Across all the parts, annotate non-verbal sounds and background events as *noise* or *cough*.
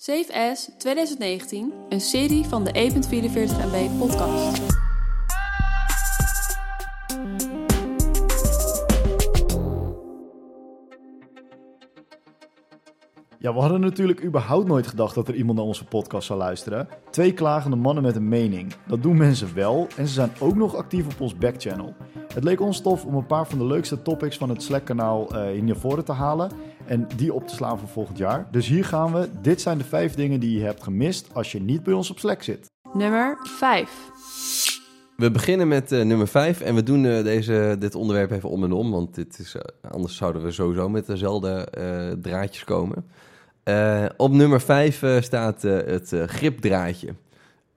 Safe As 2019, een serie van de E E.44 MB podcast. Ja, we hadden natuurlijk überhaupt nooit gedacht dat er iemand naar onze podcast zou luisteren. Twee klagende mannen met een mening. Dat doen mensen wel en ze zijn ook nog actief op ons backchannel. Het leek ons tof om een paar van de leukste topics van het Slack-kanaal eh hier naar voren te halen en die op te slaan voor volgend jaar. Dus hier gaan we. Dit zijn de vijf dingen die je hebt gemist als je niet bij ons op Slack zit. Nummer 5. We beginnen met eh, nummer 5 en we doen eh, deze, dit onderwerp even om en om, want dit is, eh, anders zouden we sowieso met dezelfde eh, draadjes komen. Eh, op nummer 5 staat eh, het gripdraadje.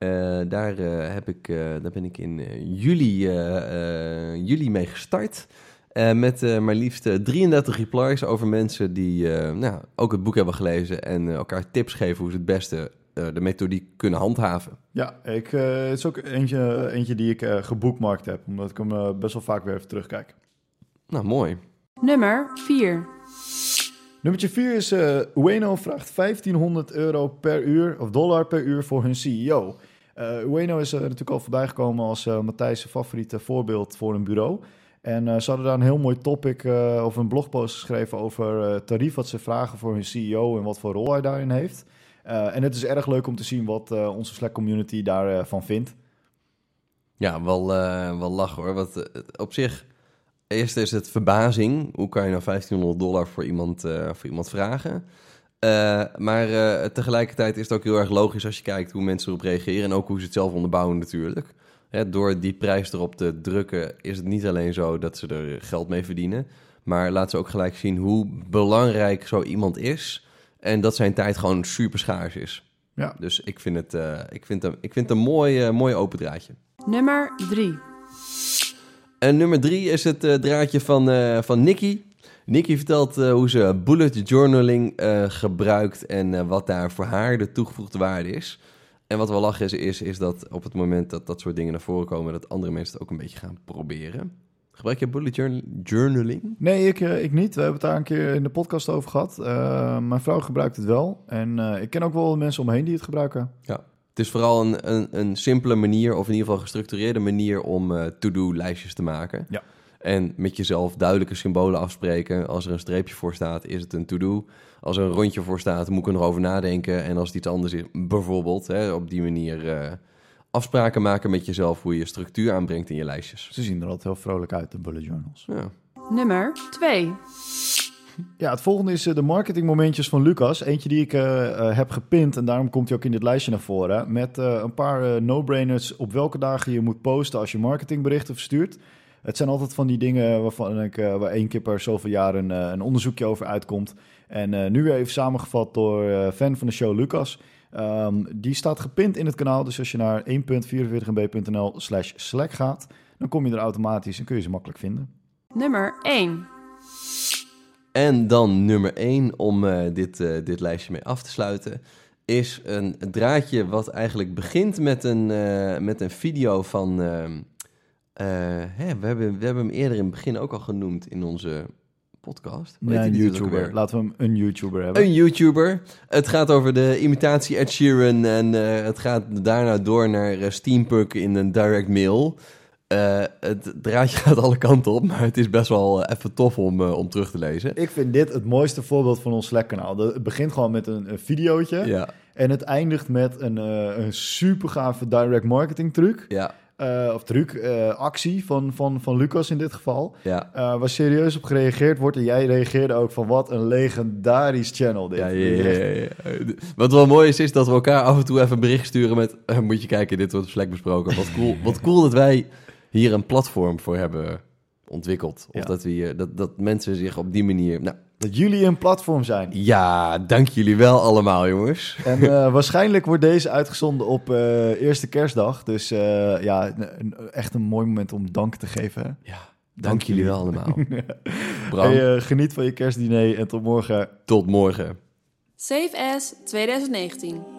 Eh, daar, eh, heb ik, eh, daar ben ik in juli, eh, eh, juli mee gestart. Eh, met eh, maar liefst eh, 33 replies over mensen die eh, nou, ook het boek hebben gelezen en eh, elkaar tips geven hoe ze het beste eh, de methodiek kunnen handhaven. Ja, ik, eh, het is ook eentje, eentje die ik eh, geboekmarkt heb, omdat ik hem best wel vaak weer even terugkijk. Nou, mooi. Nummer 4. Nummertje 4 is eh Ueno vraagt 1500 euro per uur of dollar per uur voor hun CEO. Eh Ueno is natuurlijk al voorbij gekomen als eh, Matthijs' favoriete voorbeeld voor een bureau. En eh, ze hadden daar een heel mooi topic eh, of een blogpost geschreven over eh, tarief wat ze vragen voor hun CEO en wat voor rol hij daarin heeft. En het is erg leuk om te zien wat onze Slack community daarvan van vindt. Ja, wel, wel lachen hoor. Want op zich, eerst is het verbazing. Hoe kan je nou 1500 dollar voor iemand, voor iemand vragen? Maar tegelijkertijd is het ook heel erg logisch als je kijkt hoe mensen erop reageren. En ook hoe ze het zelf onderbouwen natuurlijk. Hè, door die prijs erop te drukken is het niet alleen zo dat ze er geld mee verdienen. Maar laat ze ook gelijk zien hoe belangrijk zo iemand is. En dat zijn tijd gewoon super schaars is. Ja. Dus ik vind het, eh, ik vind het, ik vind het een mooi, eh, mooi open draadje. Nummer 3. En nummer drie is het eh, draadje van, eh van Nikki. Nikki vertelt eh, hoe ze bullet journaling eh, gebruikt en eh, wat daar voor haar de toegevoegde waarde is. En wat wel lachen is, is, is dat op het moment dat dat soort dingen naar voren komen, dat andere mensen het ook een beetje gaan proberen. Gebruik je bullet journal- journaling? Nee, ik, eh, ik niet. We hebben het daar een keer in de podcast over gehad. Eh, mijn vrouw gebruikt het wel. En eh, ik ken ook wel mensen om me die het gebruiken. Het is vooral een, een, een simpele manier, of in ieder geval gestructureerde manier om to-do-lijstjes te maken. Ja. En met jezelf duidelijke symbolen afspreken. Als er een streepje voor staat, is het een to-do. Als er een rondje voor staat, moet ik er nog over nadenken. En als het iets anders is, bijvoorbeeld, hè, op die manier eh, afspraken maken met jezelf hoe je structuur aanbrengt in je lijstjes. Ze zien er altijd heel vrolijk uit, de bullet journals. Ja. Nummer 2. Ja, het volgende is eh, de marketingmomentjes van Lucas. Eentje die ik eh, heb gepint en daarom komt hij ook in dit lijstje naar voren. Met eh, een paar no-brainers op welke dagen je moet posten als je marketingberichten verstuurt. Het zijn altijd van die dingen waarvan ik, eh, waar één keer per zoveel jaar een, eh, een onderzoekje over uitkomt. En eh, nu weer even samengevat door eh, fan van de show Lucas. Ehm, die staat gepint in het kanaal. Dus als je naar 1.44mb.nl slash slack gaat, dan kom je er automatisch en kun je ze makkelijk vinden. Nummer 1. En dan nummer 1 om eh, dit, eh, dit lijstje mee af te sluiten. Is een draadje wat eigenlijk begint met een, eh, met een video van. Eh, hè, we, hebben, we hebben hem eerder in het begin ook al genoemd in onze podcast. Ja, een YouTuber. Laten we hem een YouTuber hebben. Een YouTuber. Het gaat over de imitatie Ed Sheeran. En eh, het gaat daarna door naar uh, Steampunk in een direct mail. Het draadje *laughs* gaat alle kanten op, maar het is best wel even tof om, om terug te lezen. Ik vind dit het mooiste voorbeeld van ons Slack-kanaal. Het begint gewoon met een, een videootje Ja, en het eindigt met een, een super gave direct marketing truc. ja, Eh, of truc, eh, actie van, van, van Lucas in dit geval. ja. eh, waar serieus op gereageerd wordt. En jij reageerde ook van wat een legendarisch channel dit. Ja, ja, ja. Wat wel mooi is, is dat we elkaar af en toe even een bericht sturen met... moet je kijken, dit wordt op Slack besproken. Wat cool, wat cool dat wij hier een platform voor hebben ontwikkeld. Of Ja. dat, we hier, dat, dat mensen zich op die manier... Nou, Dat jullie een platform zijn. ja, dank jullie wel allemaal, jongens. En eh, *laughs* waarscheinlijk wordt deze uitgezonden op eh, eerste kerstdag. Dus eh, ja, een- echt een mooi moment om dank te geven. hè. Ja, dank jullie wel allemaal. *laughs* Bram, Hey, geniet van je kerstdiner en tot morgen. tot morgen. Safe As 2019.